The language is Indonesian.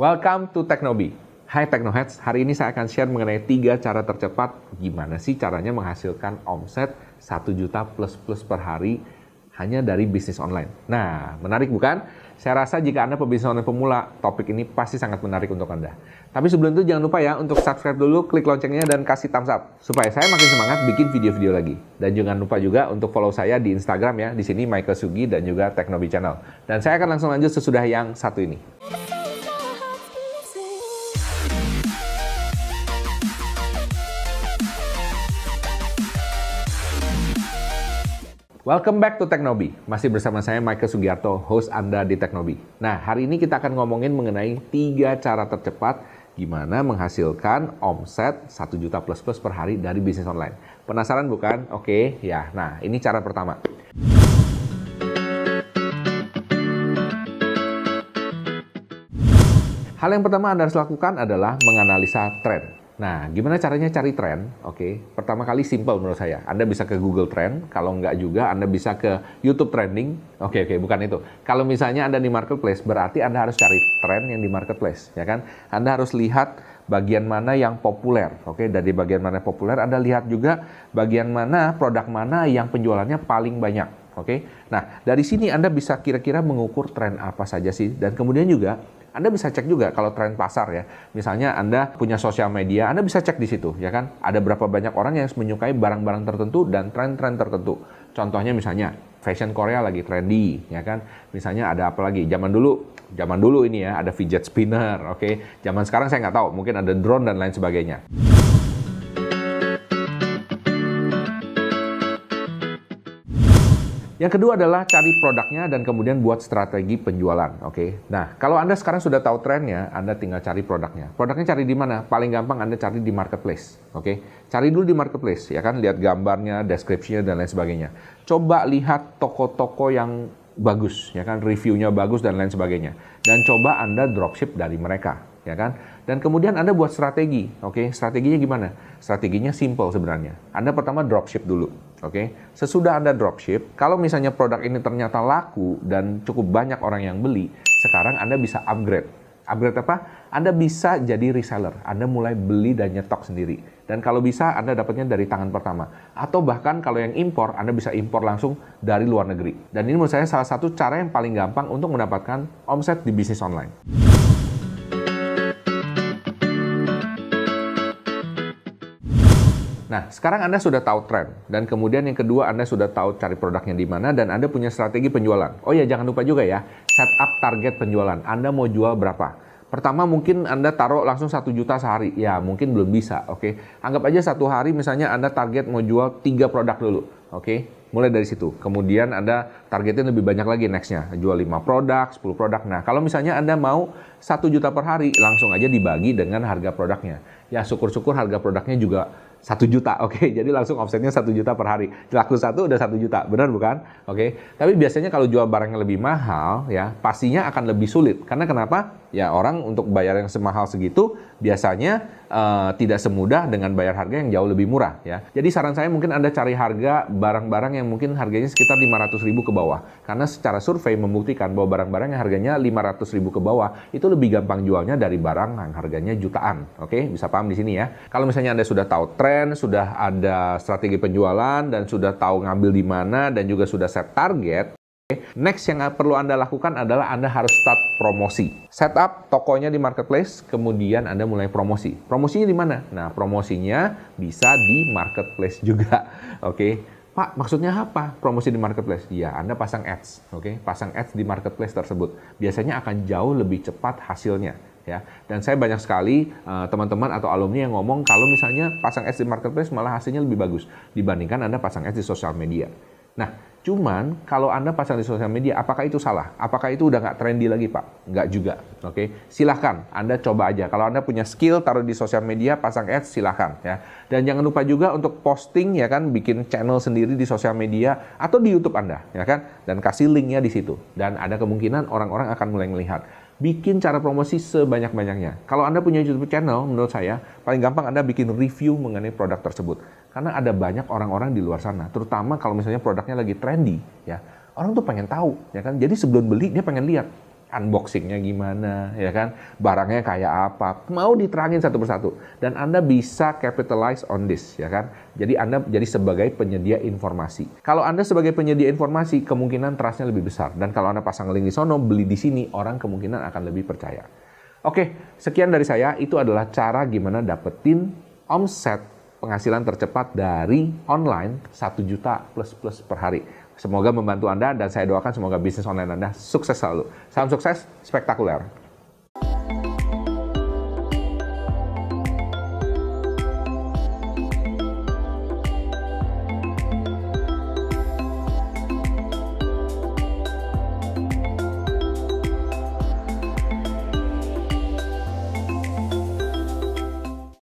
Welcome to Teknobi. Hai Teknoheads, hari ini saya akan share mengenai tiga cara tercepat gimana sih caranya menghasilkan omset 1 juta plus plus per hari hanya dari bisnis online. Nah, menarik bukan? Saya rasa jika Anda pebisnis online pemula, topik ini pasti sangat menarik untuk Anda. Tapi sebelum itu jangan lupa ya untuk subscribe dulu, klik loncengnya dan kasih thumbs up supaya saya makin semangat bikin video-video lagi. Dan jangan lupa juga untuk follow saya di Instagram ya, di sini Michael Sugi dan juga Teknobi Channel. Dan saya akan langsung lanjut sesudah yang satu ini. Welcome back to Teknobi. Masih bersama saya Michael Sugiarto, host Anda di Teknobi. Nah, hari ini kita akan ngomongin mengenai tiga cara tercepat gimana menghasilkan omset 1 juta plus plus per hari dari bisnis online. Penasaran bukan? Oke, ya. Nah, ini cara pertama. Hal yang pertama Anda harus lakukan adalah menganalisa tren. Nah, gimana caranya cari tren? Oke, okay. pertama kali simple menurut saya. Anda bisa ke Google Trend, kalau nggak juga Anda bisa ke YouTube Trending. Oke, okay, oke, okay, bukan itu. Kalau misalnya Anda di marketplace, berarti Anda harus cari tren yang di marketplace, ya kan? Anda harus lihat bagian mana yang populer, oke? Okay? Dari bagian mana populer, Anda lihat juga bagian mana produk mana yang penjualannya paling banyak, oke? Okay? Nah, dari sini Anda bisa kira-kira mengukur tren apa saja sih, dan kemudian juga anda bisa cek juga kalau tren pasar ya. Misalnya Anda punya sosial media, Anda bisa cek di situ ya kan. Ada berapa banyak orang yang menyukai barang-barang tertentu dan tren-tren tertentu. Contohnya misalnya fashion Korea lagi trendy ya kan. Misalnya ada apa lagi? Zaman dulu, zaman dulu ini ya ada fidget spinner, oke. Okay? Zaman sekarang saya nggak tahu, mungkin ada drone dan lain sebagainya. Yang kedua adalah cari produknya dan kemudian buat strategi penjualan. Oke. Okay? Nah, kalau Anda sekarang sudah tahu trennya, Anda tinggal cari produknya. Produknya cari di mana? Paling gampang Anda cari di marketplace. Oke. Okay? Cari dulu di marketplace, ya kan? Lihat gambarnya, deskripsinya dan lain sebagainya. Coba lihat toko-toko yang bagus, ya kan? Reviewnya bagus dan lain sebagainya. Dan coba Anda dropship dari mereka ya kan? Dan kemudian Anda buat strategi, oke? Okay? Strateginya gimana? Strateginya simple sebenarnya. Anda pertama dropship dulu, oke? Okay? Sesudah Anda dropship, kalau misalnya produk ini ternyata laku dan cukup banyak orang yang beli, sekarang Anda bisa upgrade. Upgrade apa? Anda bisa jadi reseller. Anda mulai beli dan nyetok sendiri. Dan kalau bisa, Anda dapatnya dari tangan pertama. Atau bahkan kalau yang impor, Anda bisa impor langsung dari luar negeri. Dan ini menurut saya salah satu cara yang paling gampang untuk mendapatkan omset di bisnis online. Nah, sekarang Anda sudah tahu tren dan kemudian yang kedua Anda sudah tahu cari produknya di mana dan Anda punya strategi penjualan. Oh ya, jangan lupa juga ya, set up target penjualan. Anda mau jual berapa? Pertama mungkin Anda taruh langsung satu juta sehari. Ya, mungkin belum bisa, oke. Okay? Anggap aja satu hari misalnya Anda target mau jual tiga produk dulu, oke. Okay? Mulai dari situ. Kemudian Anda targetin lebih banyak lagi nextnya. Jual 5 produk, 10 produk. Nah, kalau misalnya Anda mau satu juta per hari, langsung aja dibagi dengan harga produknya. Ya, syukur-syukur harga produknya juga satu juta, oke. Okay? Jadi langsung offsetnya satu juta per hari. Laku satu udah satu juta, benar bukan? Oke. Okay? Tapi biasanya kalau jual barang yang lebih mahal, ya pastinya akan lebih sulit. Karena kenapa? Ya orang untuk bayar yang semahal segitu biasanya uh, tidak semudah dengan bayar harga yang jauh lebih murah, ya. Jadi saran saya mungkin anda cari harga barang-barang yang mungkin harganya sekitar 500 ribu ke bawah. Karena secara survei membuktikan bahwa barang-barang yang harganya 500 ribu ke bawah itu lebih gampang jualnya dari barang yang harganya jutaan. Oke, bisa paham di sini ya. Kalau misalnya anda sudah tahu tren, sudah ada strategi penjualan, dan sudah tahu ngambil di mana, dan juga sudah set target, Next yang perlu Anda lakukan adalah Anda harus start promosi. Setup tokonya di marketplace, kemudian Anda mulai promosi. Promosinya di mana? Nah, promosinya bisa di marketplace juga. Oke. Okay? Pak, maksudnya apa? Promosi di marketplace? Ya, Anda pasang ads, oke? Okay? Pasang ads di marketplace tersebut. Biasanya akan jauh lebih cepat hasilnya ya. Dan saya banyak sekali eh, teman-teman uh, atau alumni yang ngomong kalau misalnya pasang ads di marketplace malah hasilnya lebih bagus dibandingkan Anda pasang ads di sosial media. Nah, cuman kalau Anda pasang di sosial media, apakah itu salah? Apakah itu udah nggak trendy lagi, Pak? Nggak juga, oke? Okay? Silahkan, Anda coba aja. Kalau Anda punya skill, taruh di sosial media, pasang ads, silahkan ya. Dan jangan lupa juga untuk posting ya kan, bikin channel sendiri di sosial media atau di YouTube Anda, ya kan? Dan kasih linknya di situ. Dan ada kemungkinan orang-orang akan mulai melihat bikin cara promosi sebanyak-banyaknya. Kalau Anda punya YouTube channel, menurut saya paling gampang Anda bikin review mengenai produk tersebut. Karena ada banyak orang-orang di luar sana, terutama kalau misalnya produknya lagi trendy, ya. Orang tuh pengen tahu, ya kan? Jadi sebelum beli dia pengen lihat unboxingnya gimana, ya kan? Barangnya kayak apa? Mau diterangin satu persatu. Dan Anda bisa capitalize on this, ya kan? Jadi Anda jadi sebagai penyedia informasi. Kalau Anda sebagai penyedia informasi, kemungkinan trustnya lebih besar. Dan kalau Anda pasang link di sono, beli di sini, orang kemungkinan akan lebih percaya. Oke, sekian dari saya. Itu adalah cara gimana dapetin omset penghasilan tercepat dari online 1 juta plus plus per hari. Semoga membantu Anda dan saya doakan semoga bisnis online Anda sukses selalu. Salam sukses, spektakuler.